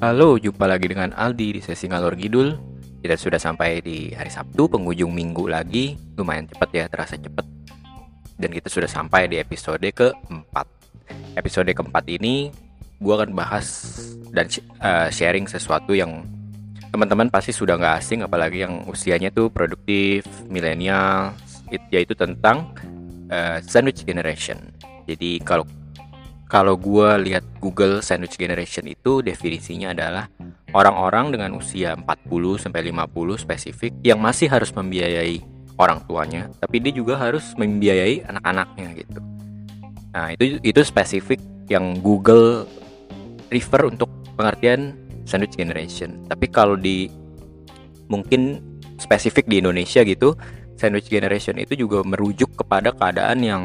Halo, jumpa lagi dengan Aldi di sesi ngalor ngidul. Kita sudah sampai di hari Sabtu, penghujung minggu lagi. Lumayan cepat ya, terasa cepat. Dan kita sudah sampai di episode keempat. Episode keempat ini, gue akan bahas dan uh, sharing sesuatu yang teman-teman pasti sudah nggak asing, apalagi yang usianya tuh produktif, milenial, yaitu tentang uh, sandwich generation. Jadi kalau kalau gue lihat Google Sandwich Generation itu definisinya adalah orang-orang dengan usia 40 sampai 50 spesifik yang masih harus membiayai orang tuanya, tapi dia juga harus membiayai anak-anaknya gitu. Nah, itu itu spesifik yang Google refer untuk pengertian sandwich generation. Tapi kalau di mungkin spesifik di Indonesia gitu, sandwich generation itu juga merujuk kepada keadaan yang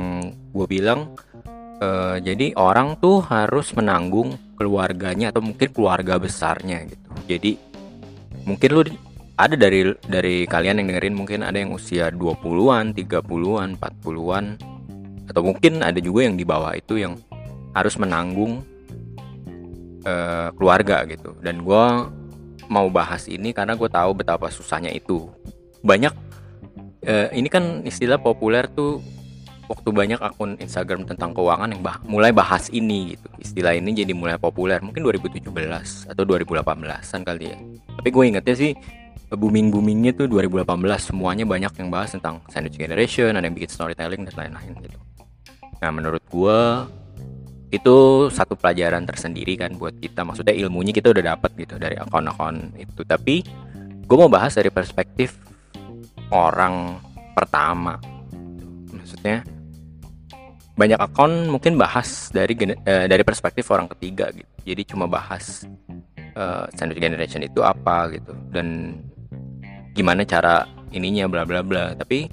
gue bilang uh, jadi orang tuh harus menanggung keluarganya atau mungkin keluarga besarnya gitu. Jadi mungkin lu ada dari dari kalian yang dengerin mungkin ada yang usia 20-an, 30-an, 40-an atau mungkin ada juga yang di bawah itu yang harus menanggung uh, keluarga gitu. Dan gue mau bahas ini karena gue tahu betapa susahnya itu. Banyak uh, ini kan istilah populer tuh waktu banyak akun Instagram tentang keuangan yang bah mulai bahas ini gitu. Istilah ini jadi mulai populer. Mungkin 2017 atau 2018an kali ya. Tapi gue ingetnya sih booming boomingnya tuh 2018 semuanya banyak yang bahas tentang sandwich generation ada yang bikin storytelling dan lain-lain gitu. Nah menurut gue itu satu pelajaran tersendiri kan buat kita. Maksudnya ilmunya kita udah dapat gitu dari akun-akun itu. Tapi gue mau bahas dari perspektif orang pertama. Maksudnya banyak akun mungkin bahas dari uh, dari perspektif orang ketiga gitu. Jadi cuma bahas uh, sandwich generation itu apa gitu. Dan gimana cara ininya bla bla bla. Tapi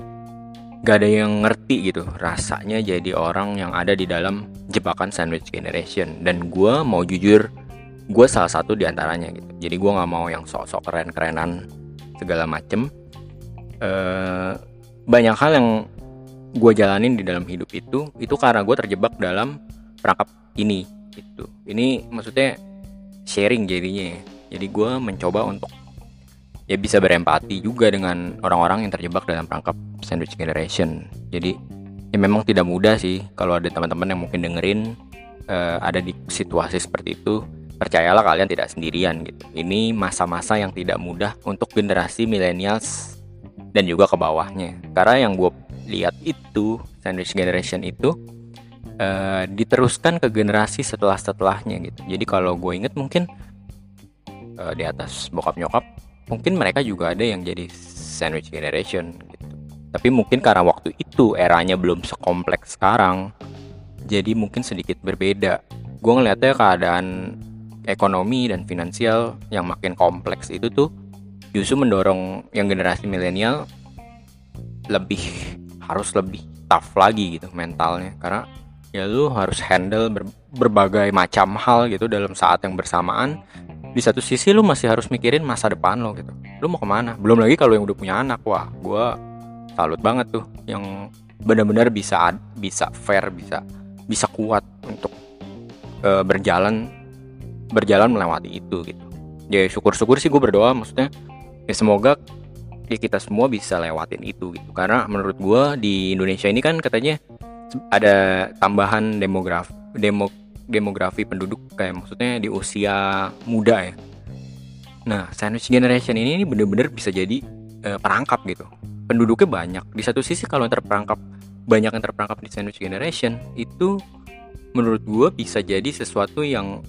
gak ada yang ngerti gitu. Rasanya jadi orang yang ada di dalam jebakan sandwich generation. Dan gue mau jujur gue salah satu di antaranya gitu. Jadi gue nggak mau yang sok-sok keren-kerenan segala macem. Uh, banyak hal yang gue jalanin di dalam hidup itu itu karena gue terjebak dalam perangkap ini itu ini maksudnya sharing jadinya. Ya. jadi gue mencoba untuk ya bisa berempati juga dengan orang-orang yang terjebak dalam perangkap sandwich generation. Jadi ya memang tidak mudah sih kalau ada teman-teman yang mungkin dengerin uh, ada di situasi seperti itu percayalah kalian tidak sendirian gitu. Ini masa-masa yang tidak mudah untuk generasi millennials dan juga ke bawahnya. Karena yang gue lihat itu sandwich generation itu uh, diteruskan ke generasi setelah setelahnya gitu. Jadi kalau gue inget mungkin uh, di atas bokap nyokap mungkin mereka juga ada yang jadi sandwich generation gitu. Tapi mungkin karena waktu itu eranya belum sekompleks sekarang jadi mungkin sedikit berbeda. Gue ngeliatnya keadaan ekonomi dan finansial yang makin kompleks itu tuh justru mendorong yang generasi milenial lebih harus lebih tough lagi gitu mentalnya. Karena ya lu harus handle ber, berbagai macam hal gitu dalam saat yang bersamaan. Di satu sisi lu masih harus mikirin masa depan lo gitu. Lu mau ke mana? Belum lagi kalau yang udah punya anak. Wah gue salut banget tuh yang benar-benar bisa bisa fair bisa bisa kuat untuk uh, berjalan berjalan melewati itu gitu. Ya syukur-syukur sih gue berdoa. Maksudnya ya semoga ya kita semua bisa lewatin itu gitu. Karena menurut gue di Indonesia ini kan katanya ada tambahan demografi demo, demografi penduduk kayak maksudnya di usia muda ya. Nah sandwich generation ini, ini bener-bener bisa jadi uh, perangkap gitu. Penduduknya banyak. Di satu sisi kalau yang terperangkap banyak yang terperangkap di sandwich generation itu menurut gue bisa jadi sesuatu yang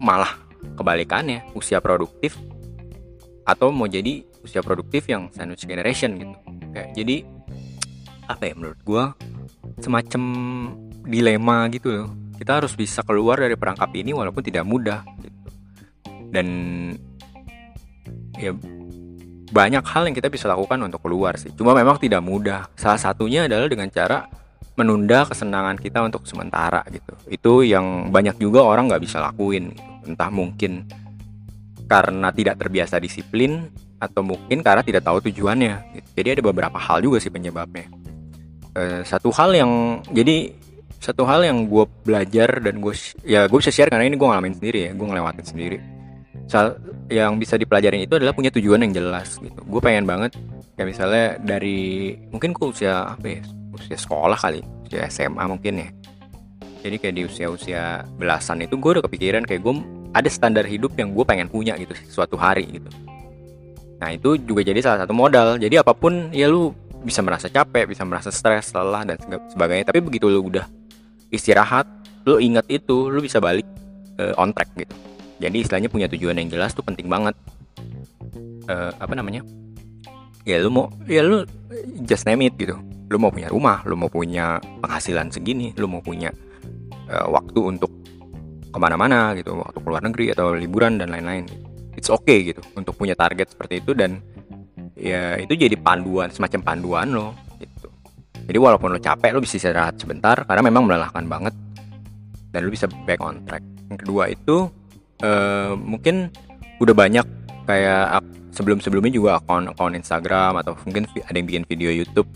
malah kebalikannya usia produktif atau mau jadi usia produktif yang sandwich generation gitu. Kayak jadi apa ya menurut gue semacam dilema gitu loh. Kita harus bisa keluar dari perangkap ini walaupun tidak mudah gitu. Dan ya banyak hal yang kita bisa lakukan untuk keluar sih. Cuma memang tidak mudah. Salah satunya adalah dengan cara menunda kesenangan kita untuk sementara gitu. Itu yang banyak juga orang nggak bisa lakuin gitu. entah mungkin karena tidak terbiasa disiplin atau mungkin karena tidak tahu tujuannya. Jadi ada beberapa hal juga sih penyebabnya. E, satu hal yang jadi satu hal yang gue belajar dan gue ya gue bisa share karena ini gue ngalamin sendiri ya gue ngelewatin sendiri yang bisa dipelajarin itu adalah punya tujuan yang jelas gitu gue pengen banget kayak misalnya dari mungkin gue usia apa ya usia sekolah kali usia SMA mungkin ya jadi kayak di usia-usia belasan itu gue udah kepikiran kayak gue ada standar hidup yang gue pengen punya gitu suatu hari gitu. Nah itu juga jadi salah satu modal. Jadi apa pun ya lu bisa merasa capek bisa merasa stres lelah dan sebagainya. Tapi begitu lu udah istirahat lu ingat itu lu bisa balik uh, on track gitu. Jadi istilahnya punya tujuan yang jelas tuh penting banget. Uh, apa namanya? Ya lu mau ya lu just name it gitu. Lu mau punya rumah lu mau punya penghasilan segini lu mau punya uh, waktu untuk ke mana-mana gitu waktu keluar negeri atau liburan dan lain-lain. It's okay gitu untuk punya target seperti itu dan ya itu jadi panduan semacam panduan lo gitu. Jadi walaupun lo capek lo bisa istirahat sebentar karena memang melelahkan banget dan lo bisa back on track. Yang kedua itu uh, mungkin udah banyak kayak sebelum-sebelumnya juga akun-akun Instagram atau mungkin ada yang bikin video YouTube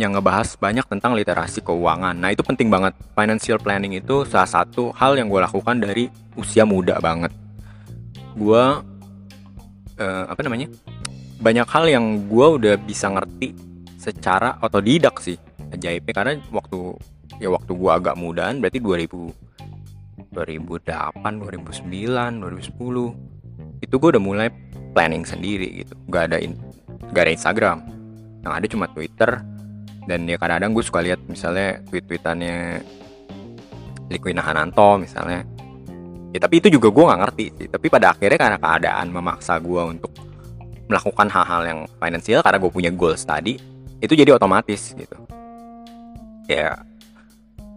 yang ngebahas banyak tentang literasi keuangan. Nah itu penting banget. Financial planning itu salah satu hal yang gue lakukan dari usia muda banget. Gue uh, apa namanya? Banyak hal yang gue udah bisa ngerti secara otodidak sih ajaibnya karena waktu ya waktu gue agak mudaan berarti 2000 2008, 2009, 2010 itu gue udah mulai planning sendiri gitu gak ada in, gak ada Instagram yang ada cuma Twitter dan ya kadang-kadang gue suka lihat misalnya tweet-tweetannya Liquina Hananto misalnya. Ya tapi itu juga gue nggak ngerti sih. Tapi pada akhirnya karena keadaan memaksa gue untuk melakukan hal-hal yang finansial karena gue punya goals tadi itu jadi otomatis gitu. Ya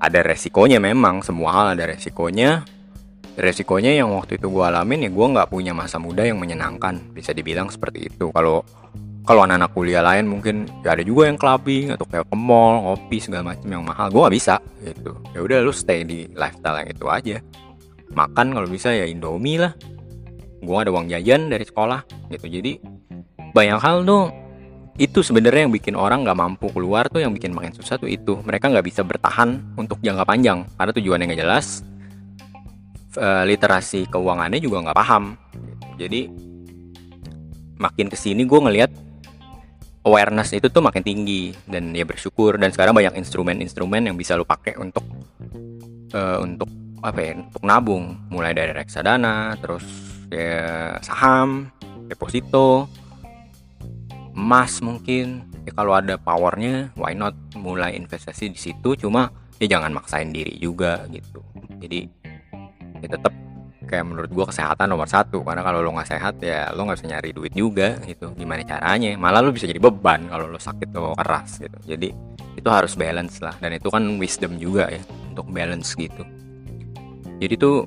ada resikonya memang semua hal ada resikonya. Resikonya yang waktu itu gue alamin ya gue nggak punya masa muda yang menyenangkan bisa dibilang seperti itu. Kalau kalau anak-anak kuliah lain mungkin ya ada juga yang clubbing atau kayak ke mall ngopi segala macam yang mahal. Gue nggak bisa gitu. Ya udah lu stay di lifestyle yang itu aja. Makan kalau bisa ya indomie lah. Gue ada uang jajan dari sekolah gitu. Jadi banyak hal tuh. Itu sebenarnya yang bikin orang nggak mampu keluar tuh yang bikin makin susah tuh itu. Mereka nggak bisa bertahan untuk jangka panjang karena tujuannya nggak jelas. Uh, literasi keuangannya juga nggak paham. Jadi makin ke sini gue ngelihat awareness itu tuh makin tinggi dan ya bersyukur. Dan sekarang banyak instrumen-instrumen yang bisa lo pakai untuk uh, untuk apa ya untuk nabung. Mulai dari reksadana terus ya saham deposito emas mungkin. Ya kalau ada powernya why not mulai investasi di situ? Cuma ya jangan maksain diri juga gitu. Jadi ya tetap kayak menurut gue kesehatan nomor satu karena kalau lo nggak sehat ya lo nggak bisa nyari duit juga gitu. Gimana caranya? Malah lo bisa jadi beban kalau lo sakit lo keras gitu. Jadi itu harus balance lah. Dan itu kan wisdom juga ya untuk balance gitu. Jadi tuh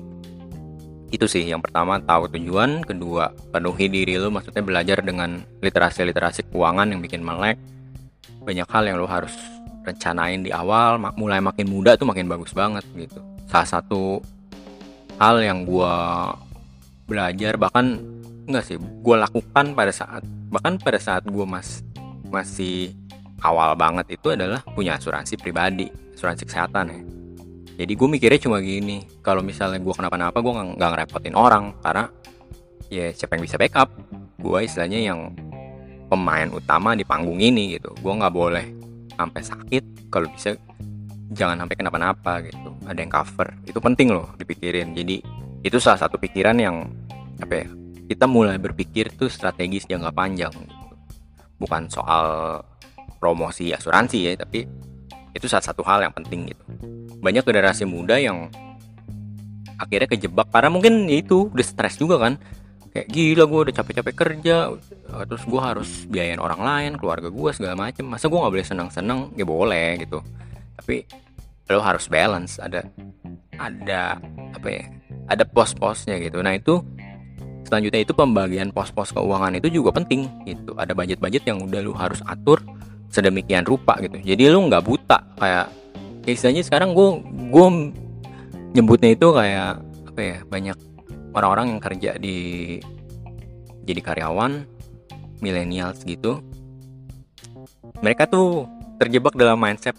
itu sih yang pertama tahu tujuan. Kedua penuhi diri lo maksudnya belajar dengan literasi literasi keuangan yang bikin melek. Banyak hal yang lo harus rencanain di awal mulai makin muda tuh makin bagus banget gitu. Salah satu hal yang gue belajar bahkan enggak sih gue lakukan pada saat bahkan pada saat gue mas masih awal banget itu adalah punya asuransi pribadi asuransi kesehatan ya. Jadi gue mikirnya cuma gini kalau misalnya gue kenapa-napa gue nggak ngerepotin orang karena ya siapa yang bisa backup? Gue istilahnya yang pemain utama di panggung ini gitu. Gue nggak boleh sampai sakit kalau bisa jangan sampai kenapa-napa gitu. Ada yang cover. Itu penting loh dipikirin. Jadi itu salah satu pikiran yang apa ya kita mulai berpikir tuh strategis jangka panjang gitu. bukan soal promosi asuransi ya tapi itu salah satu hal yang penting gitu. Banyak generasi muda yang akhirnya kejebak karena mungkin itu udah stres juga kan. Kayak gila gue udah capek-capek kerja terus gue harus biayain orang lain keluarga gue segala macem. Masa gue nggak boleh senang-senang? Ya boleh gitu tapi lo harus balance ada ada apa ya ada pos-posnya gitu. Nah itu selanjutnya itu pembagian pos-pos keuangan itu juga penting gitu. Ada budget-budget yang udah lo harus atur sedemikian rupa gitu. Jadi lo nggak buta kayak ya istilahnya sekarang gue gue nyebutnya itu kayak apa ya banyak orang-orang yang kerja di jadi karyawan milenials gitu. Mereka tuh terjebak dalam mindset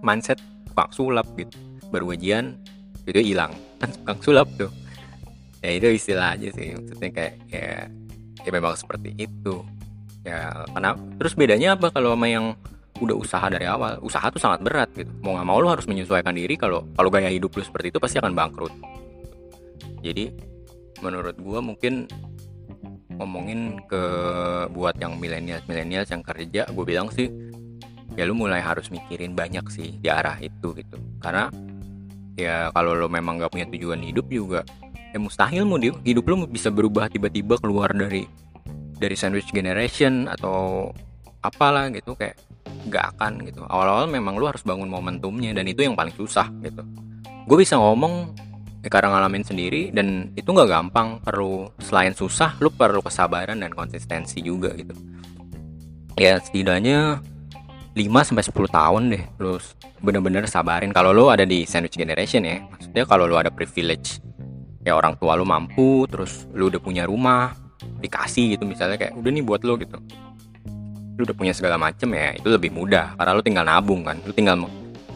mindset tukang sulap gitu. Baru gajian itu hilang. Kan tukang sulap tuh. Ya itu istilah aja sih. Maksudnya kayak ya ya memang seperti itu. Ya karena terus bedanya apa kalau sama yang udah usaha dari awal? Usaha tuh sangat berat gitu. Mau nggak mau lo harus menyesuaikan diri kalau kalau gaya hidup lo seperti itu pasti akan bangkrut. Jadi menurut gua mungkin ngomongin ke buat yang milenial milenial yang kerja gue bilang sih ya lu mulai harus mikirin banyak sih di arah itu gitu. Karena ya kalau lo memang gak punya tujuan hidup juga ya mustahil mau hidup lo bisa berubah tiba-tiba keluar dari dari sandwich generation atau apalah gitu kayak gak akan gitu. Awal-awal memang lu harus bangun momentumnya dan itu yang paling susah gitu. Gue bisa ngomong ya karena ngalamin sendiri dan itu nggak gampang. Perlu selain susah lu perlu kesabaran dan konsistensi juga gitu. Ya setidaknya 5 sampai 10 tahun deh lu bener-bener sabarin kalau lu ada di sandwich generation ya. Maksudnya kalau lu ada privilege ya orang tua lu mampu terus lu udah punya rumah dikasih gitu misalnya kayak udah nih buat lu gitu. Lu udah punya segala macem ya itu lebih mudah karena lu tinggal nabung kan. Lu tinggal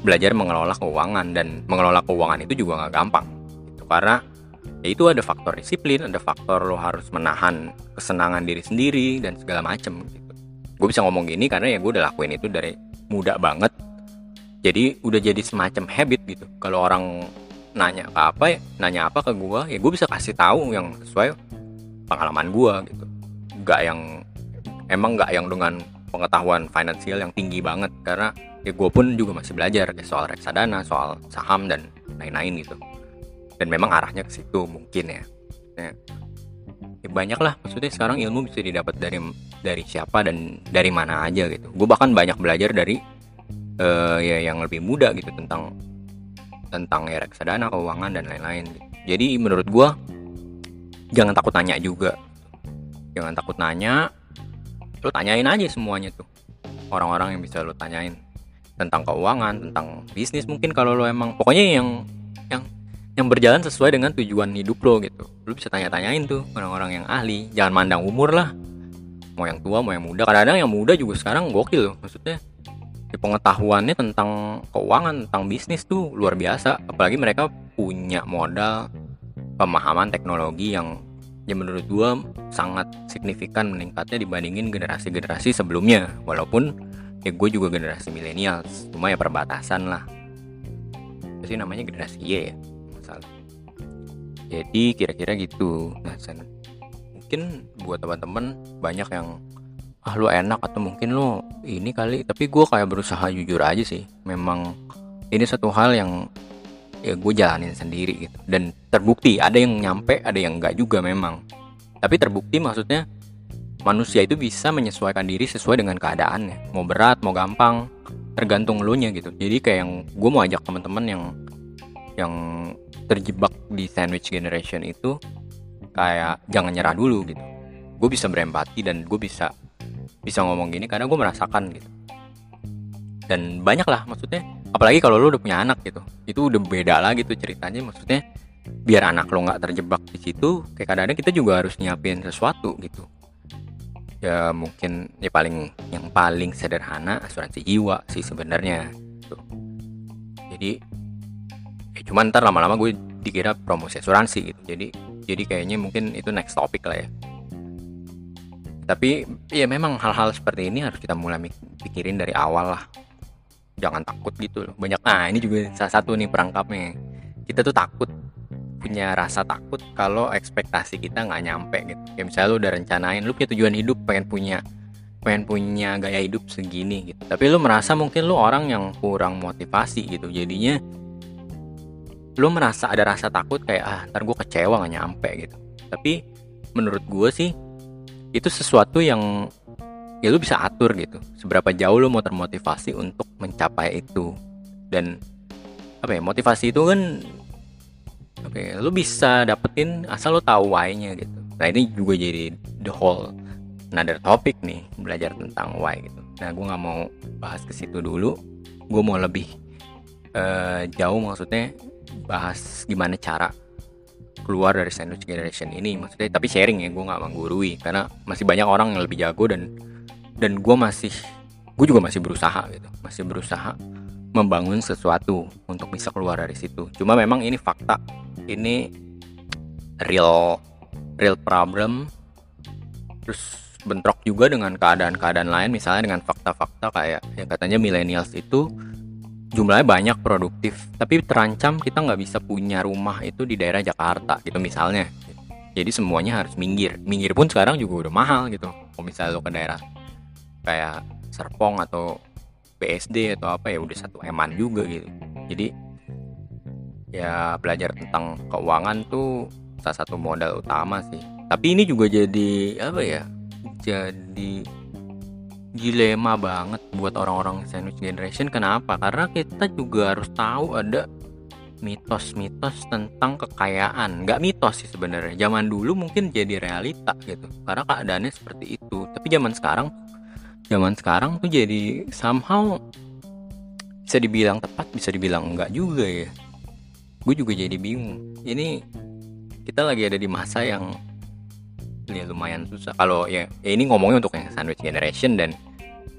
belajar mengelola keuangan dan mengelola keuangan itu juga nggak gampang gitu. Karena ya itu ada faktor disiplin ada faktor lo harus menahan kesenangan diri sendiri dan segala macem gitu gue bisa ngomong gini karena ya gue udah lakuin itu dari muda banget. Jadi udah jadi semacam habit gitu. Kalau orang nanya ke apa ya nanya apa ke gue ya gue bisa kasih tahu yang sesuai pengalaman gue gitu. Nggak yang emang nggak yang dengan pengetahuan finansial yang tinggi banget. Karena ya gue pun juga masih belajar ya, soal reksadana soal saham dan lain-lain gitu. Dan memang arahnya ke situ mungkin ya. ya banyak lah maksudnya sekarang ilmu bisa didapat dari dari siapa dan dari mana aja gitu. Gue bahkan banyak belajar dari uh, ya yang lebih muda gitu tentang tentang ya reksadana keuangan dan lain-lain. Jadi menurut gue jangan takut nanya juga. Jangan takut nanya lo tanyain aja semuanya tuh. Orang-orang yang bisa lo tanyain tentang keuangan tentang bisnis mungkin kalau lo emang. Pokoknya yang yang yang berjalan sesuai dengan tujuan hidup lo gitu. Lo bisa tanya-tanyain tuh orang-orang yang ahli. Jangan mandang umur lah. Mau yang tua mau yang muda. Kadang-kadang yang muda juga sekarang gokil loh maksudnya. Ya pengetahuannya tentang keuangan tentang bisnis tuh luar biasa. Apalagi mereka punya modal pemahaman teknologi yang ya menurut gua sangat signifikan meningkatnya dibandingin generasi-generasi sebelumnya. Walaupun ya gue juga generasi milenial cuma ya perbatasan lah. Sih namanya? Generasi Y ya jadi kira-kira gitu. Nah mungkin buat teman-teman banyak yang ah lu enak atau mungkin lu ini kali. Tapi gue kayak berusaha jujur aja sih. Memang ini satu hal yang ya gue jalanin sendiri gitu. Dan terbukti ada yang nyampe ada yang enggak juga memang. Tapi terbukti maksudnya manusia itu bisa menyesuaikan diri sesuai dengan keadaannya. Mau berat mau gampang tergantung lu nya gitu. Jadi kayak yang gue mau ajak teman-teman yang yang terjebak di sandwich generation itu kayak jangan nyerah dulu gitu. Gue bisa berempati dan gue bisa bisa ngomong gini karena gue merasakan gitu. Dan banyak lah maksudnya apalagi kalau lo udah punya anak gitu. Itu udah beda lagi tuh ceritanya maksudnya biar anak lo nggak terjebak di situ kayak kadang-kadang kita juga harus nyiapin sesuatu gitu. Ya mungkin ya paling yang paling sederhana asuransi jiwa sih sebenarnya gitu. jadi cuman ntar lama-lama gue dikira promosi asuransi gitu. Jadi jadi kayaknya mungkin itu next topic lah ya. Tapi ya memang hal-hal seperti ini harus kita mulai pikirin dari awal lah. Jangan takut gitu loh. Banyak nah ini juga salah satu nih perangkapnya. Kita tuh takut punya rasa takut kalau ekspektasi kita nggak nyampe gitu. Kayak misalnya lu udah rencanain lu punya tujuan hidup pengen punya pengen punya gaya hidup segini gitu. Tapi lu merasa mungkin lu orang yang kurang motivasi gitu. Jadinya lu merasa ada rasa takut kayak ah ntar gue kecewa nggak nyampe gitu. Tapi menurut gue sih itu sesuatu yang ya lu bisa atur gitu. Seberapa jauh lu mau termotivasi untuk mencapai itu. Dan apa ya motivasi itu kan oke okay, lu bisa dapetin asal lu tahu why-nya gitu. Nah ini juga jadi the whole another topic nih belajar tentang why gitu. Nah gue nggak mau bahas ke situ dulu. Gue mau lebih uh, jauh maksudnya bahas gimana cara keluar dari sandwich generation ini maksudnya tapi sharing ya gue nggak menggurui karena masih banyak orang yang lebih jago dan dan gue masih gue juga masih berusaha gitu masih berusaha membangun sesuatu untuk bisa keluar dari situ. Cuma memang ini fakta ini real real problem terus bentrok juga dengan keadaan-keadaan lain misalnya dengan fakta-fakta kayak yang katanya millennials itu jumlahnya banyak produktif. Tapi terancam kita nggak bisa punya rumah itu di daerah Jakarta gitu misalnya. Jadi semuanya harus minggir. Minggir pun sekarang juga udah mahal gitu. Kalau misalnya lo ke daerah kayak Serpong atau PSD atau apa ya udah satu eman juga gitu. Jadi ya belajar tentang keuangan tuh salah satu modal utama sih. Tapi ini juga jadi apa ya jadi dilema banget buat orang-orang sandwich generation. Kenapa? Karena kita juga harus tahu ada mitos-mitos tentang kekayaan. Nggak mitos sih sebenarnya. Zaman dulu mungkin jadi realita gitu. Karena keadaannya seperti itu. Tapi zaman sekarang zaman sekarang tuh jadi somehow bisa dibilang tepat bisa dibilang enggak juga ya. Gue juga jadi bingung. Ini kita lagi ada di masa yang ya lumayan susah. Kalau ya, ya ini ngomongnya untuk yang sandwich generation dan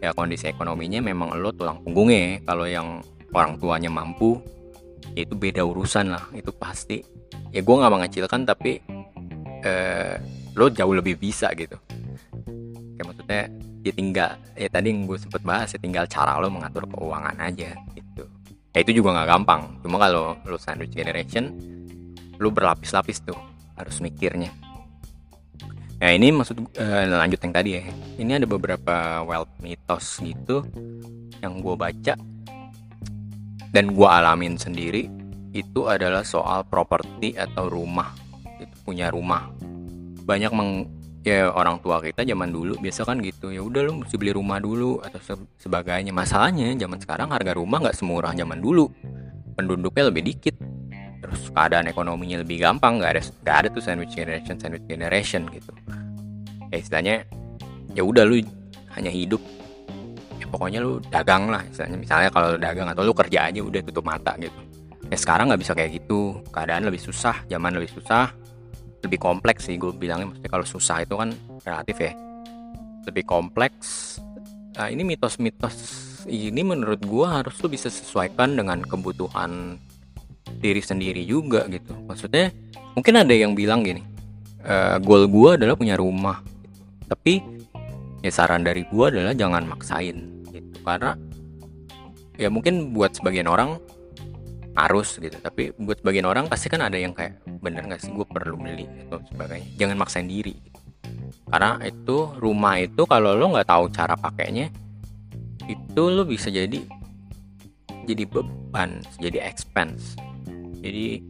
ya kondisi ekonominya memang lo tulang punggungnya ya. kalau yang orang tuanya mampu ya itu beda urusan lah. Itu pasti. Ya gue nggak mengecilkan tapi eh, lo jauh lebih bisa gitu. Kayak maksudnya ya tinggal ya tadi yang gue sempet bahas ya tinggal cara lo mengatur keuangan aja gitu. Ya itu juga nggak gampang. Cuma kalau lo sandwich generation lo berlapis-lapis tuh harus mikirnya Nah ini maksud uh, lanjut yang tadi ya. Ini ada beberapa wealth mitos gitu yang gue baca dan gue alamin sendiri itu adalah soal properti atau rumah. Itu punya rumah. Banyak meng ya orang tua kita zaman dulu biasa kan gitu ya udah lu mesti beli rumah dulu atau se sebagainya masalahnya zaman sekarang harga rumah nggak semurah zaman dulu penduduknya lebih dikit terus keadaan ekonominya lebih gampang nggak ada nggak ada tuh sandwich generation sandwich generation gitu. Ya istilahnya ya udah lu hanya hidup. Ya pokoknya lu dagang lah istilahnya. Misalnya kalau dagang atau lu kerja aja udah tutup mata gitu. Ya sekarang nggak bisa kayak gitu. Keadaan lebih susah zaman lebih susah. Lebih kompleks sih gue bilangnya. Maksudnya kalau susah itu kan relatif ya. Lebih kompleks. Nah ini mitos-mitos ini menurut gue harus lu bisa sesuaikan dengan kebutuhan diri sendiri juga gitu. Maksudnya mungkin ada yang bilang gini e, goal gue adalah punya rumah. Tapi ya saran dari gue adalah jangan maksain gitu. Karena ya mungkin buat sebagian orang harus gitu. Tapi buat sebagian orang pasti kan ada yang kayak bener gak sih? Gue perlu beli atau sebagainya. Jangan maksain diri. Gitu. karena itu rumah itu kalau lo nggak tahu cara pakainya itu lo bisa jadi jadi beban jadi expense jadi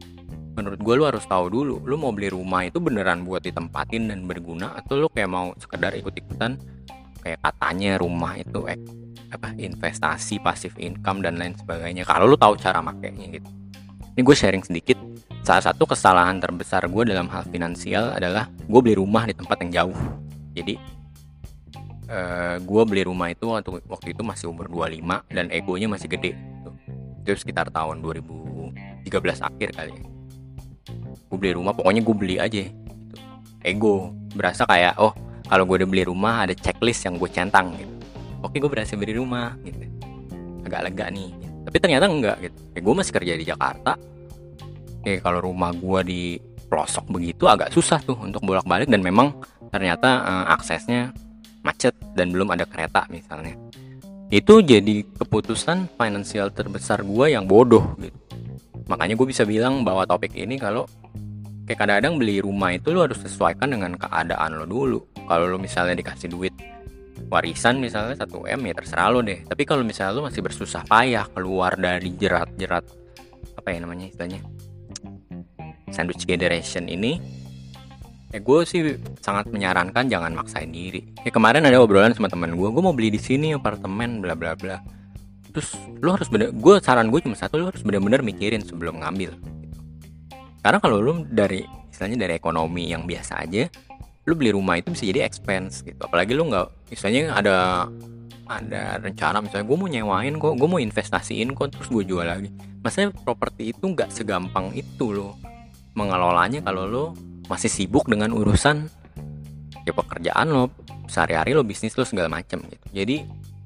menurut gue lu harus tahu dulu lu mau beli rumah itu beneran buat ditempatin dan berguna atau lu kayak mau sekedar ikut-ikutan? Kayak katanya rumah itu eh, apa investasi pasif income dan lain sebagainya. Kalau lu tahu cara makainya gitu. Ini gue sharing sedikit. Salah satu kesalahan terbesar gue dalam hal finansial adalah gue beli rumah di tempat yang jauh. Jadi uh, gue beli rumah itu waktu waktu itu masih umur 25 dan egonya masih gede gitu. itu sekitar tahun 2000 13 akhir kali ya. Gue beli rumah pokoknya gue beli aja. Gitu. ego berasa kayak oh kalau gue udah beli rumah ada checklist yang gue centang gitu. Oke gue berhasil beli rumah gitu. Agak lega nih. Tapi ternyata enggak gitu. Ya, gue masih kerja di Jakarta. Ya kalau rumah gue di pelosok begitu agak susah tuh untuk bolak-balik. Dan memang ternyata uh, aksesnya macet dan belum ada kereta misalnya. Itu jadi keputusan finansial terbesar gue yang bodoh gitu makanya gue bisa bilang bahwa topik ini kalau kayak kadang-kadang beli rumah itu lo harus sesuaikan dengan keadaan lo dulu. Kalau lo misalnya dikasih duit warisan misalnya 1 M ya terserah lo deh. Tapi kalau misalnya lo masih bersusah payah keluar dari jerat-jerat apa ya namanya istilahnya sandwich generation ini ya gue sih sangat menyarankan jangan maksain diri. Ya kemarin ada obrolan sama teman gue gue mau beli di sini apartemen bla bla bla terus lo harus bener gue saran gue cuma satu lo harus bener-bener mikirin sebelum ngambil karena kalau lo dari istilahnya dari ekonomi yang biasa aja lo beli rumah itu bisa jadi expense gitu. Apalagi lo nggak misalnya ada ada rencana misalnya gue mau nyewain kok gue mau investasiin kok terus gue jual lagi. Maksudnya properti itu nggak segampang itu lo mengelolanya kalau lo masih sibuk dengan urusan ya pekerjaan lo sehari-hari lo bisnis lo segala macam gitu. Jadi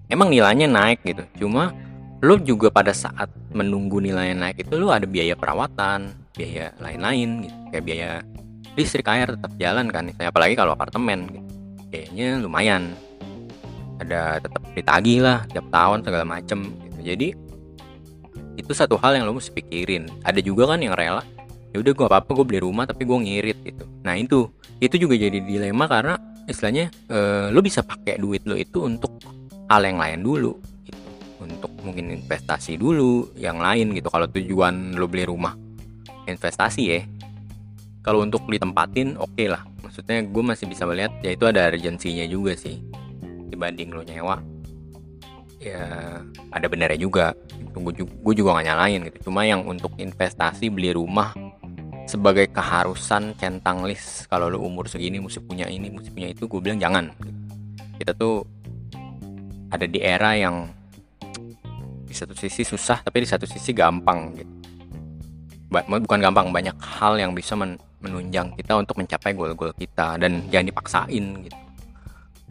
emang nilainya naik gitu. Cuma lo juga pada saat menunggu nilainya naik itu lo ada biaya perawatan biaya lain-lain gitu. Kayak biaya listrik air tetap jalan kan misalnya. Apalagi kalau apartemen gitu. kayaknya lumayan. Ada tetap ditagih lah tiap tahun segala macem gitu. jadi itu satu hal yang lo mesti pikirin. Ada juga kan yang rela ya udah gue apa apa gue beli rumah tapi gue ngirit gitu. Nah itu. Itu juga jadi dilema karena istilahnya eh, lo bisa pakai duit lo itu untuk hal yang lain dulu gitu untuk mungkin investasi dulu yang lain gitu. Kalau tujuan lo beli rumah investasi ya. Kalau untuk ditempatin oke okay lah. Maksudnya gue masih bisa melihat ya itu ada urgensinya juga sih. Dibanding lo nyewa ya ada benernya juga. Gue juga gak nyalain gitu. Cuma yang untuk investasi beli rumah sebagai keharusan centang list. Kalau lo umur segini mesti punya ini mesti punya itu gue bilang jangan. Kita tuh ada di era yang di satu sisi susah tapi di satu sisi gampang gitu. Bukan gampang banyak hal yang bisa menunjang kita untuk mencapai goal-goal kita dan jangan dipaksain gitu.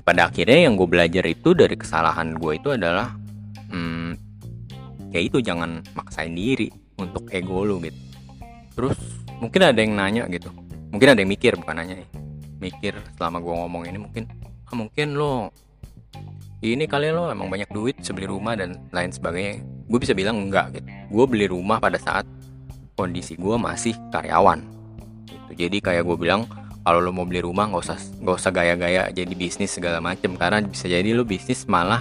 Pada akhirnya yang gue belajar itu dari kesalahan gue itu adalah hmm, ya itu jangan maksain diri untuk ego lu gitu. Terus mungkin ada yang nanya gitu. Mungkin ada yang mikir bukan nanya ya. Mikir selama gue ngomong ini mungkin ah, mungkin lo ini kali lo emang banyak duit sebeli rumah dan lain sebagainya. Gue bisa bilang enggak gitu. Gue beli rumah pada saat kondisi gue masih karyawan gitu. jadi kayak gue bilang kalau lo mau beli rumah nggak usah nggak usah gaya-gaya jadi bisnis segala macem. Karena bisa jadi lo bisnis malah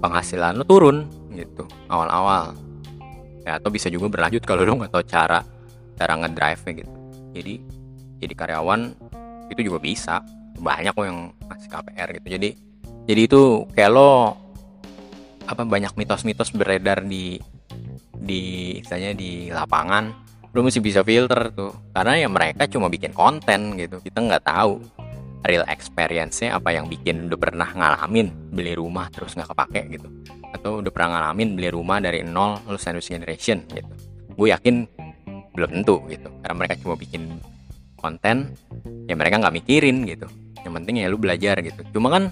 penghasilan lo turun gitu awal-awal. Ya atau bisa juga berlanjut kalau lo nggak tahu cara cara ngedrive nya gitu. Jadi jadi karyawan itu juga bisa. Banyak kok yang masih KPR gitu. Jadi jadi itu kayak lo apa banyak mitos-mitos beredar di di misalnya di lapangan. Lu mesti bisa filter tuh. Karena ya mereka cuma bikin konten gitu. Kita nggak tahu real experience-nya apa yang bikin udah pernah ngalamin beli rumah terus nggak kepake gitu. Atau udah pernah ngalamin beli rumah dari nol lu sandwich generation gitu. Gue yakin belum tentu gitu. Karena mereka cuma bikin konten ya mereka nggak mikirin gitu. Yang penting ya lu belajar gitu. Cuma kan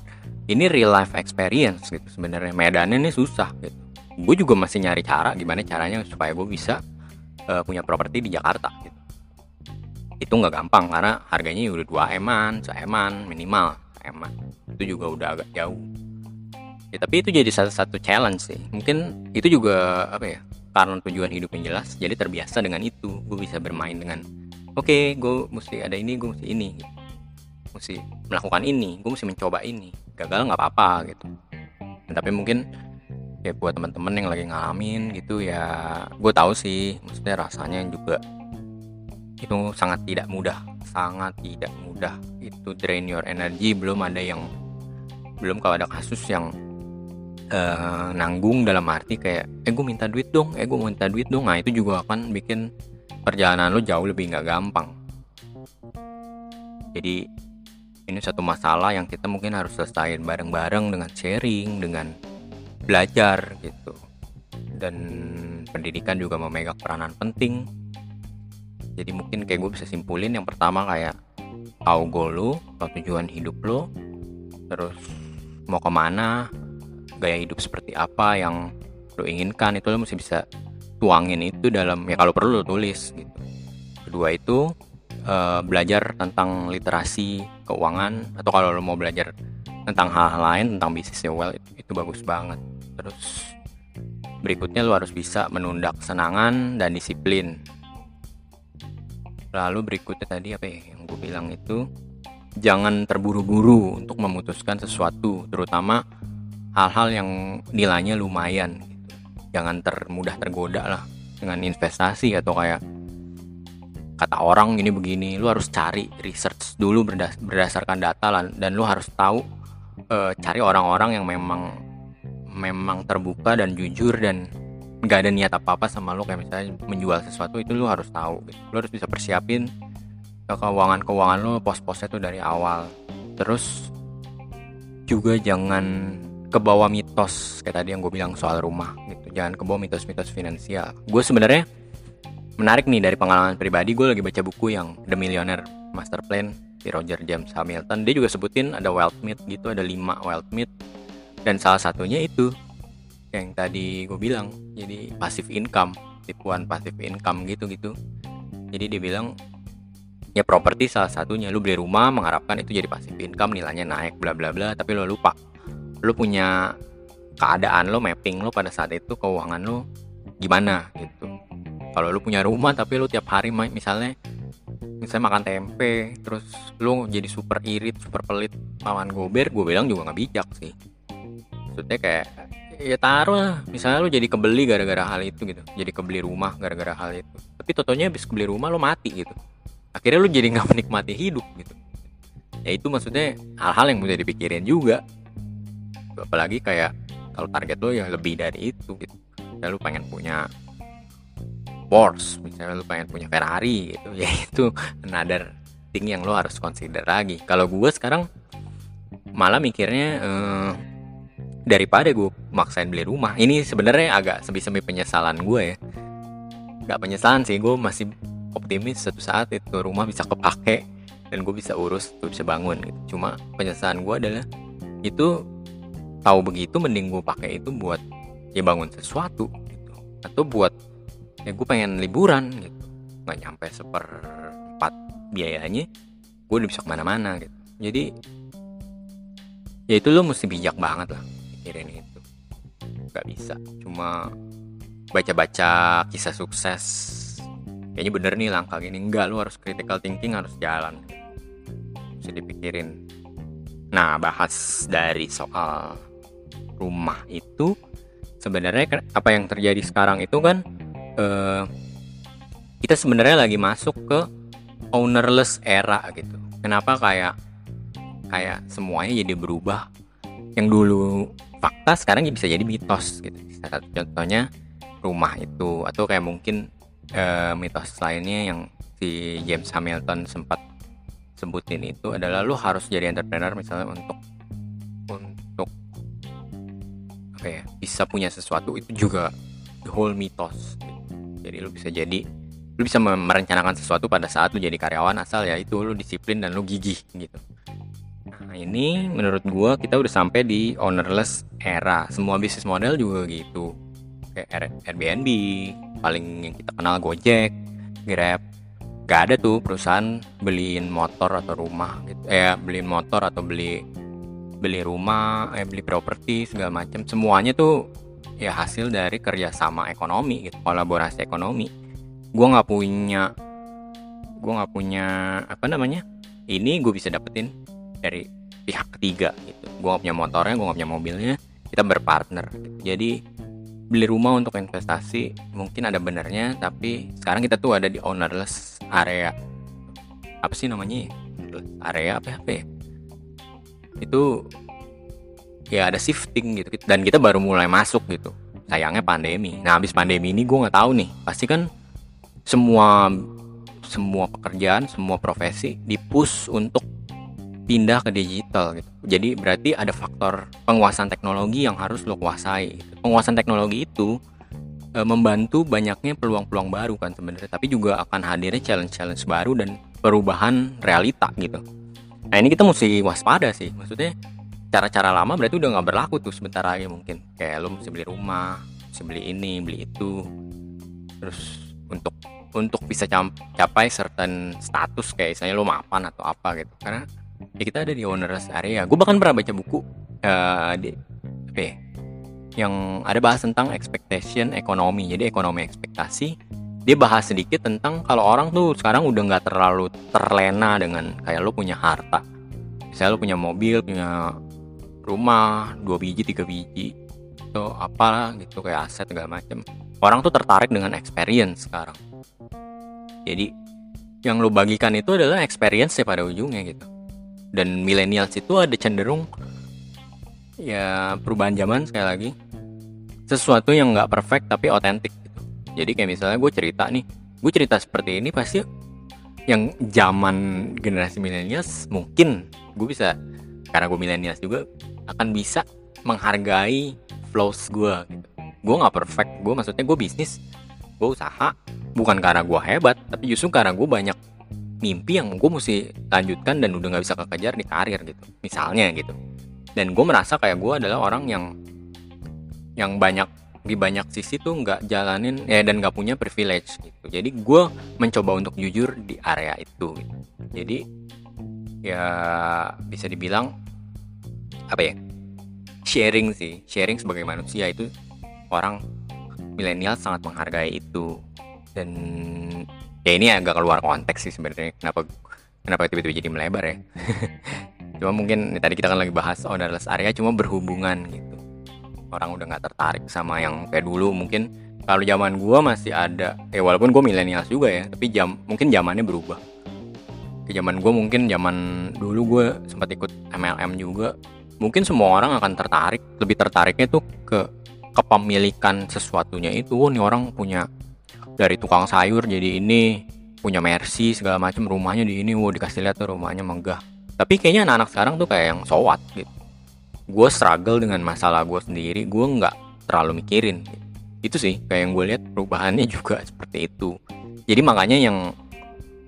ini real life experience gitu sebenarnya. Medannya ini susah gitu. Gue juga masih nyari cara gimana caranya supaya gue bisa uh, punya properti di Jakarta gitu. itu nggak gampang karena harganya udah dua eman seeman minimal eman. Itu juga udah agak jauh. Ya, tapi itu jadi satu satu challenge sih. Mungkin itu juga apa ya karena tujuan hidup yang jelas jadi terbiasa dengan itu. Gue bisa bermain dengan oke okay, gue mesti ada ini gue mesti ini. Gitu. mesti melakukan ini gue mesti mencoba ini gagal nggak apa-apa gitu. Tapi mungkin ya buat teman-teman yang lagi ngalamin gitu ya gue tahu sih maksudnya rasanya juga itu sangat tidak mudah sangat tidak mudah. Itu drain your energy belum ada yang belum kalau ada kasus yang uh, nanggung dalam arti kayak eh gue minta duit dong eh gue minta duit dong. Nah itu juga akan bikin perjalanan lo jauh lebih nggak gampang. Jadi ini satu masalah yang kita mungkin harus selesaiin bareng-bareng dengan sharing dengan belajar gitu. Dan pendidikan juga memegang peranan penting. Jadi mungkin kayak gue bisa simpulin yang pertama kayak tahu goal lo atau tujuan hidup lo terus mau ke mana gaya hidup seperti apa yang lo inginkan itu lo mesti bisa tuangin itu dalam ya kalau perlu lo tulis gitu. Kedua itu uh, belajar tentang literasi keuangan atau kalau lo mau belajar tentang hal-hal lain tentang bisnis ya well itu, itu bagus banget terus berikutnya lu harus bisa menunda kesenangan dan disiplin lalu berikutnya tadi apa ya yang gue bilang itu jangan terburu-buru untuk memutuskan sesuatu terutama hal-hal yang nilainya lumayan gitu. jangan termudah tergoda lah dengan investasi atau kayak kata orang ini begini lu harus cari research dulu berdasarkan data dan lu harus tahu uh, cari orang-orang yang memang memang terbuka dan jujur dan nggak ada niat apa apa sama lo kayak misalnya menjual sesuatu itu lo harus tahu gitu. lo harus bisa persiapin keuangan keuangan lo pos-posnya tuh dari awal. Terus juga jangan kebawa mitos kayak tadi yang gue bilang soal rumah gitu. Jangan kebawa mitos-mitos finansial. Gue sebenarnya menarik nih dari pengalaman pribadi. Gue lagi baca buku yang The Millionaire Master Plan di Roger James Hamilton. Dia juga sebutin ada wealth myth gitu ada lima wealth myth dan salah satunya itu yang tadi gue bilang jadi pasif income tipuan pasif income gitu gitu jadi dia bilang ya properti salah satunya. Lu beli rumah mengharapkan itu jadi passive income nilainya naik bla bla bla tapi lo lupa. Lu punya keadaan lo mapping lo pada saat itu keuangan lo gimana? Gitu kalau lu punya rumah tapi lu tiap hari misalnya misalnya makan tempe terus lu jadi super irit super pelit lawan gober gue bilang juga nggak bijak sih. Maksudnya kayak ya taruh lah. Misalnya lu jadi kebeli gara-gara hal itu gitu jadi kebeli rumah gara-gara hal itu. Tapi totonya habis kebeli rumah lu mati gitu. Akhirnya lu jadi nggak menikmati hidup gitu. Ya itu maksudnya hal-hal yang bisa dipikirin juga. Apalagi kayak kalau target lo ya lebih dari itu gitu. Ya lu pengen punya Porsche misalnya lu pengen punya Ferrari gitu ya itu another thing yang lo harus consider lagi. Kalau gue sekarang malah mikirnya eh, daripada gue maksain beli rumah ini sebenarnya agak semi-semi penyesalan gue ya. Gak penyesalan sih gue masih optimis suatu saat itu rumah bisa kepake dan gue bisa urus gue bisa bangun gitu. Cuma penyesalan gue adalah itu tahu begitu mending gue pakai itu buat ya bangun sesuatu gitu atau buat ya gue pengen liburan gitu. Nggak nyampe seperempat biayanya gue udah bisa ke mana-mana gitu. Jadi ya itu lo mesti bijak banget lah mikirin itu. Nggak bisa. Cuma baca-baca kisah sukses. Kayaknya bener nih langkah gini. Enggak lu harus critical thinking harus jalan. Bisa dipikirin. Nah bahas dari soal rumah itu sebenarnya apa yang terjadi sekarang itu kan eh, kita sebenarnya lagi masuk ke ownerless era gitu. Kenapa kayak kayak semuanya jadi berubah? Yang dulu fakta sekarang bisa jadi mitos gitu. Contohnya rumah itu atau kayak mungkin uh, mitos lainnya yang si James Hamilton sempat sebutin itu adalah lu harus jadi entrepreneur misalnya untuk untuk apa ya bisa punya sesuatu. Itu juga the whole mitos lu bisa jadi lu bisa merencanakan sesuatu pada saat lu jadi karyawan asal ya itu lu disiplin dan lu gigih gitu. Nah ini menurut gua kita udah sampai di ownerless era. Semua bisnis model juga gitu. Kayak Airbnb paling yang kita kenal Gojek Grab. Gak ada tuh perusahaan beliin motor atau rumah gitu. Eh beliin motor atau beli beli rumah eh beli properti segala macam semuanya tuh ya hasil dari kerjasama ekonomi gitu kolaborasi ekonomi. Gue nggak punya gue nggak punya apa namanya ini gue bisa dapetin dari pihak ketiga gitu. Gue nggak punya motornya gue nggak punya mobilnya kita berpartner. Jadi beli rumah untuk investasi mungkin ada benernya tapi sekarang kita tuh ada di ownerless area. Apa sih namanya area apa apa ya itu ya ada shifting gitu dan kita baru mulai masuk gitu sayangnya pandemi nah habis pandemi ini gue nggak tahu nih pasti kan semua semua pekerjaan semua profesi dipush untuk pindah ke digital gitu. Jadi berarti ada faktor penguasaan teknologi yang harus lo kuasai. Gitu. Penguasaan teknologi itu e, membantu banyaknya peluang-peluang baru kan sebenarnya, tapi juga akan hadirnya challenge-challenge baru dan perubahan realita gitu. Nah ini kita mesti waspada sih, maksudnya cara-cara lama berarti udah nggak berlaku tuh sebentar lagi mungkin. Kayak lo mesti beli rumah, mesti beli ini, beli itu, terus untuk untuk bisa capai certain status kayak misalnya lo mapan atau apa gitu. Karena ya kita ada di owners area. Gue bahkan pernah baca buku uh, di apa ya, yang ada bahas tentang expectation ekonomi. Jadi ekonomi ekspektasi dia bahas sedikit tentang kalau orang tuh sekarang udah nggak terlalu terlena dengan kayak lo punya harta. Misalnya lo punya mobil punya rumah dua biji tiga biji atau apa gitu kayak aset segala macam orang tuh tertarik dengan experience sekarang. Jadi yang lo bagikan itu adalah experience ya pada ujungnya gitu. Dan millennials itu ada cenderung ya perubahan zaman sekali lagi. Sesuatu yang nggak perfect tapi otentik gitu. jadi kayak misalnya gue cerita nih gue cerita seperti ini pasti yang zaman generasi millennials mungkin gue bisa karena gue millennials juga akan bisa menghargai flows gue gitu. gue nggak perfect gue maksudnya gue bisnis gue usaha bukan karena gue hebat tapi justru karena gue banyak mimpi yang gue mesti lanjutkan dan udah nggak bisa kekejar di karir gitu misalnya gitu dan gue merasa kayak gue adalah orang yang yang banyak di banyak sisi tuh nggak jalanin ya dan nggak punya privilege gitu jadi gue mencoba untuk jujur di area itu gitu. jadi ya bisa dibilang apa ya sharing sih sharing sebagai manusia itu orang milenial sangat menghargai itu. Dan ya ini agak keluar konteks sih sebenarnya kenapa kenapa tiba-tiba jadi melebar ya. Cuma mungkin ya, tadi kita kan lagi bahas ownerless area cuma berhubungan gitu. Orang udah nggak tertarik sama yang kayak dulu mungkin kalau zaman gue masih ada eh walaupun gue milenial juga ya tapi jam mungkin zamannya berubah. Ke zaman gue mungkin zaman dulu gue sempat ikut MLM juga mungkin semua orang akan tertarik lebih tertariknya tuh ke kepemilikan sesuatunya itu. Oh, nih orang punya dari tukang sayur jadi ini punya Mercy segala macam rumahnya di ini. Wow dikasih lihat tuh rumahnya megah. Tapi kayaknya anak-anak sekarang tuh kayak yang sowat gitu. Gue struggle dengan masalah gue sendiri gue nggak terlalu mikirin. Itu sih kayak yang gue lihat perubahannya juga seperti itu. Jadi makanya yang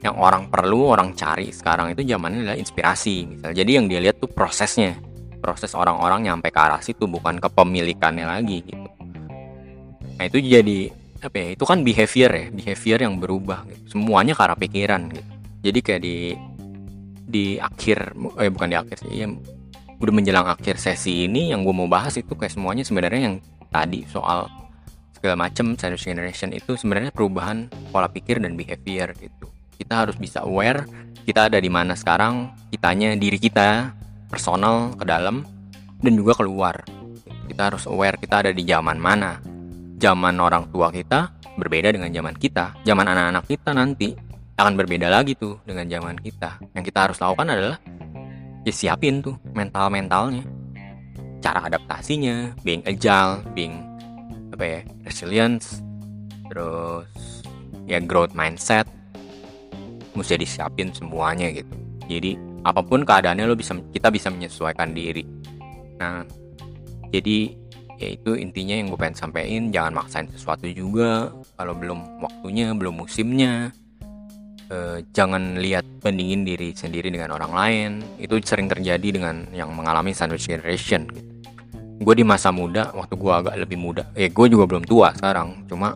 yang orang perlu orang cari sekarang itu zamannya adalah inspirasi misalnya jadi yang dia lihat tuh prosesnya proses orang-orang nyampe ke arah situ bukan kepemilikannya lagi gitu. Nah itu jadi apa ya itu kan behavior ya behavior yang berubah gitu. semuanya ke pikiran gitu. Jadi kayak di di akhir eh bukan di akhir sih ya udah menjelang akhir sesi ini yang gue mau bahas itu kayak semuanya sebenarnya yang tadi soal segala macam sandwich generation itu sebenarnya perubahan pola pikir dan behavior gitu. Kita harus bisa aware kita ada di mana sekarang kitanya diri kita personal ke dalam dan juga keluar. Kita harus aware kita ada di zaman mana. Zaman orang tua kita berbeda dengan zaman kita. Zaman anak-anak kita nanti akan berbeda lagi tuh dengan zaman kita. Yang kita harus lakukan adalah ya siapin tuh mental-mentalnya. Cara adaptasinya being agile being apa ya resilience terus ya growth mindset. Mesti disiapin semuanya gitu. Jadi apa pun keadaannya lo bisa kita bisa menyesuaikan diri. Nah jadi ya itu intinya yang gue pengen sampein. Jangan maksain sesuatu juga kalau belum waktunya belum musimnya. Eh, jangan lihat bandingin diri sendiri dengan orang lain. Itu sering terjadi dengan yang mengalami sandwich generation. Gitu. gue di masa muda waktu gue agak lebih muda eh gue juga belum tua sekarang. Cuma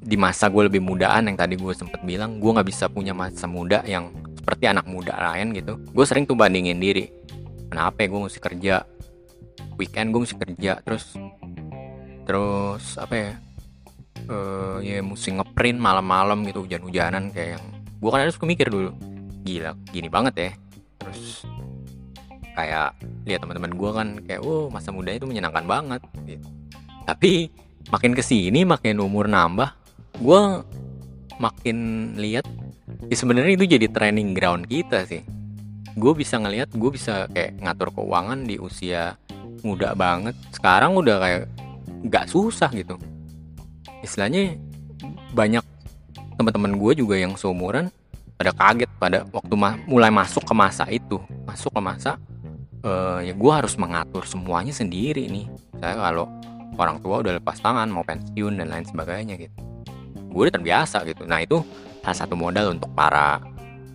di masa gue lebih mudaan yang tadi gue sempet bilang gue nggak bisa punya masa muda yang seperti anak muda lain gitu. Gue sering tuh bandingin diri. Kenapa ya gue mesti kerja? Weekend gue mesti kerja terus terus apa ya? Uh, ya mesti ngeprint malam-malam gitu hujan-hujanan kayak yang gue kan harus mikir dulu gila gini banget ya. Terus kayak lihat teman-teman gue kan kayak oh masa muda itu menyenangkan banget. Gitu. tapi makin ke sini makin umur nambah gue makin lihat ya sebenarnya itu jadi training ground kita sih. Gue bisa ngelihat gue bisa kayak ngatur keuangan di usia muda banget. Sekarang udah kayak nggak susah gitu. Istilahnya banyak teman-teman gue juga yang seumuran pada kaget pada waktu ma mulai masuk ke masa itu. Masuk ke masa uh, ya gue harus mengatur semuanya sendiri nih. Saya kalau orang tua udah lepas tangan mau pensiun dan lain sebagainya gitu. Gue udah terbiasa gitu. Nah itu salah satu modal untuk para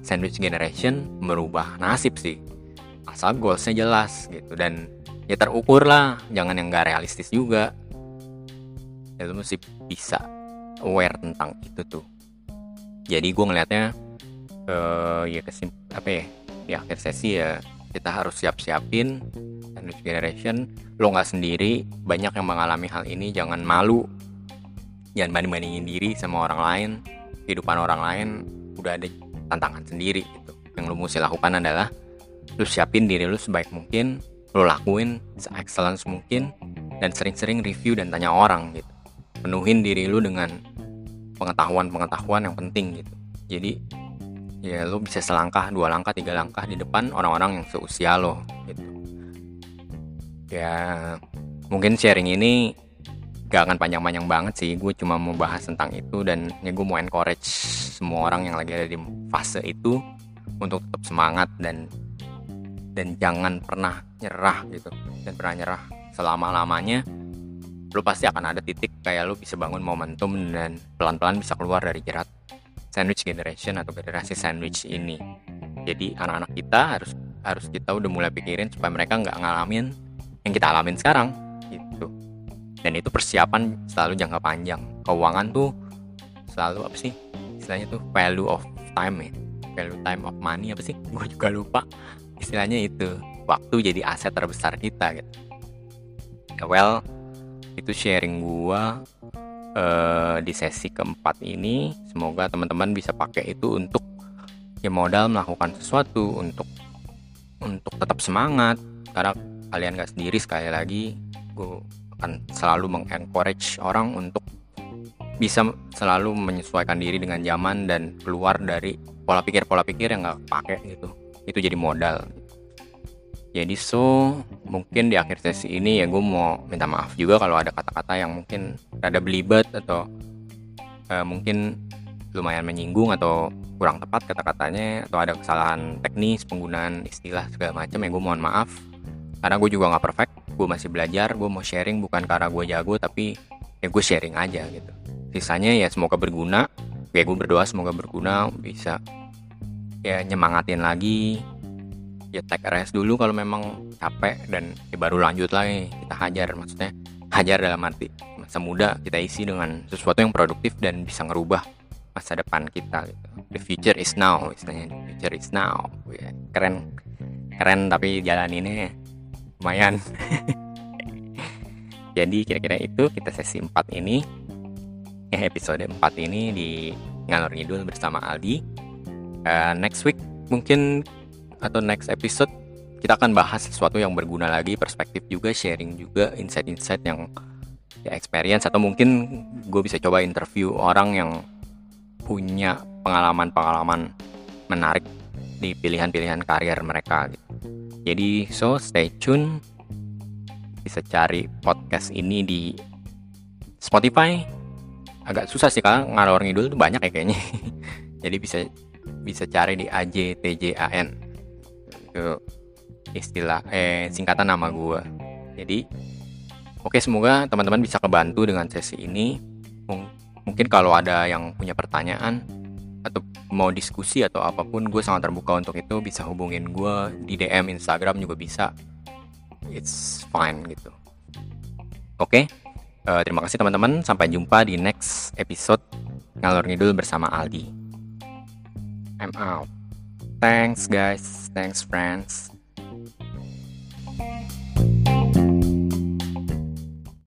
sandwich generation merubah nasib sih. Asal goalsnya jelas gitu. Dan ya terukur lah jangan yang gak realistis juga. Ya lu mesti bisa aware tentang itu tuh. Jadi gue ngelihatnya uh, ya kesim apa ya di akhir sesi ya kita harus siap-siapin sandwich generation. Lo nggak sendiri banyak yang mengalami hal ini jangan malu. Jangan banding-bandingin diri sama orang lain kehidupan orang lain udah ada tantangan sendiri gitu. Yang lo mesti lakukan adalah lo siapin diri lo sebaik mungkin lo lakuin se-excellence mungkin dan sering-sering review dan tanya orang gitu. Penuhin diri lo dengan pengetahuan-pengetahuan yang penting gitu. Jadi ya lo bisa selangkah dua langkah tiga langkah di depan orang-orang yang seusia lo gitu. Ya mungkin sharing ini gak akan panjang-panjang banget sih. Gue cuma mau bahas tentang itu dan ya gue mau encourage semua orang yang lagi ada di fase itu untuk tetap semangat dan dan jangan pernah nyerah gitu. Dan pernah nyerah selama lamanya lo pasti akan ada titik kayak lo bisa bangun momentum dan pelan-pelan bisa keluar dari jerat sandwich generation atau generasi sandwich ini. Jadi anak-anak kita harus harus kita udah mulai pikirin supaya mereka nggak ngalamin yang kita alamin sekarang gitu dan itu persiapan selalu jangka panjang. Keuangan tuh selalu apa sih? Istilahnya tuh value of time ya. Value time of money apa sih? Gue juga lupa. Istilahnya itu waktu jadi aset terbesar kita gitu. Ya well itu sharing gua uh, di sesi keempat ini. Semoga teman-teman bisa pakai itu untuk ya modal melakukan sesuatu untuk untuk tetap semangat. Karena kalian gak sendiri sekali lagi gue akan selalu mengencourage orang untuk bisa selalu menyesuaikan diri dengan zaman dan keluar dari pola pikir pola pikir yang gak pakai gitu. Itu jadi modal. Jadi so mungkin di akhir sesi ini ya gue mau minta maaf juga kalau ada kata-kata yang mungkin rada belibet atau uh, mungkin lumayan menyinggung atau kurang tepat kata-katanya atau ada kesalahan teknis penggunaan istilah segala macam ya gue mohon maaf karena gue juga nggak perfect gue masih belajar gue mau sharing bukan karena gue jago tapi ya gue sharing aja gitu. Sisanya ya semoga berguna ya gue berdoa semoga berguna bisa ya nyemangatin lagi ya take rest dulu kalau memang capek dan ya baru lanjut lagi kita hajar. Maksudnya hajar dalam arti masa muda kita isi dengan sesuatu yang produktif dan bisa ngerubah masa depan kita gitu. the future is now istilahnya. The future is now. Keren keren tapi jalan ini lumayan. Jadi kira-kira itu kita sesi 4 ini. Ya episode 4 ini di ngalor ngidul bersama Aldi. Uh, next week mungkin atau next episode kita akan bahas sesuatu yang berguna lagi, perspektif juga, sharing juga, insight-insight yang ya experience atau mungkin gue bisa coba interview orang yang punya pengalaman-pengalaman menarik di pilihan-pilihan karir mereka gitu. Jadi so stay tune. Bisa cari podcast ini di Spotify. Agak susah sih karena ngalor ngidul tuh banyak ya kayaknya. Jadi bisa bisa cari di AJTJAN itu istilah eh singkatan nama gue jadi oke semoga teman-teman bisa kebantu dengan sesi ini. Mungkin kalau ada yang punya pertanyaan atau mau diskusi atau apa pun gue sangat terbuka untuk itu. Bisa hubungin gue di DM Instagram juga bisa. It's fine gitu. Oke uh, terima kasih teman-teman. Sampai jumpa di next episode ngalor ngidul bersama Aldi. I'm out. Thanks, guys. Thanks, friends.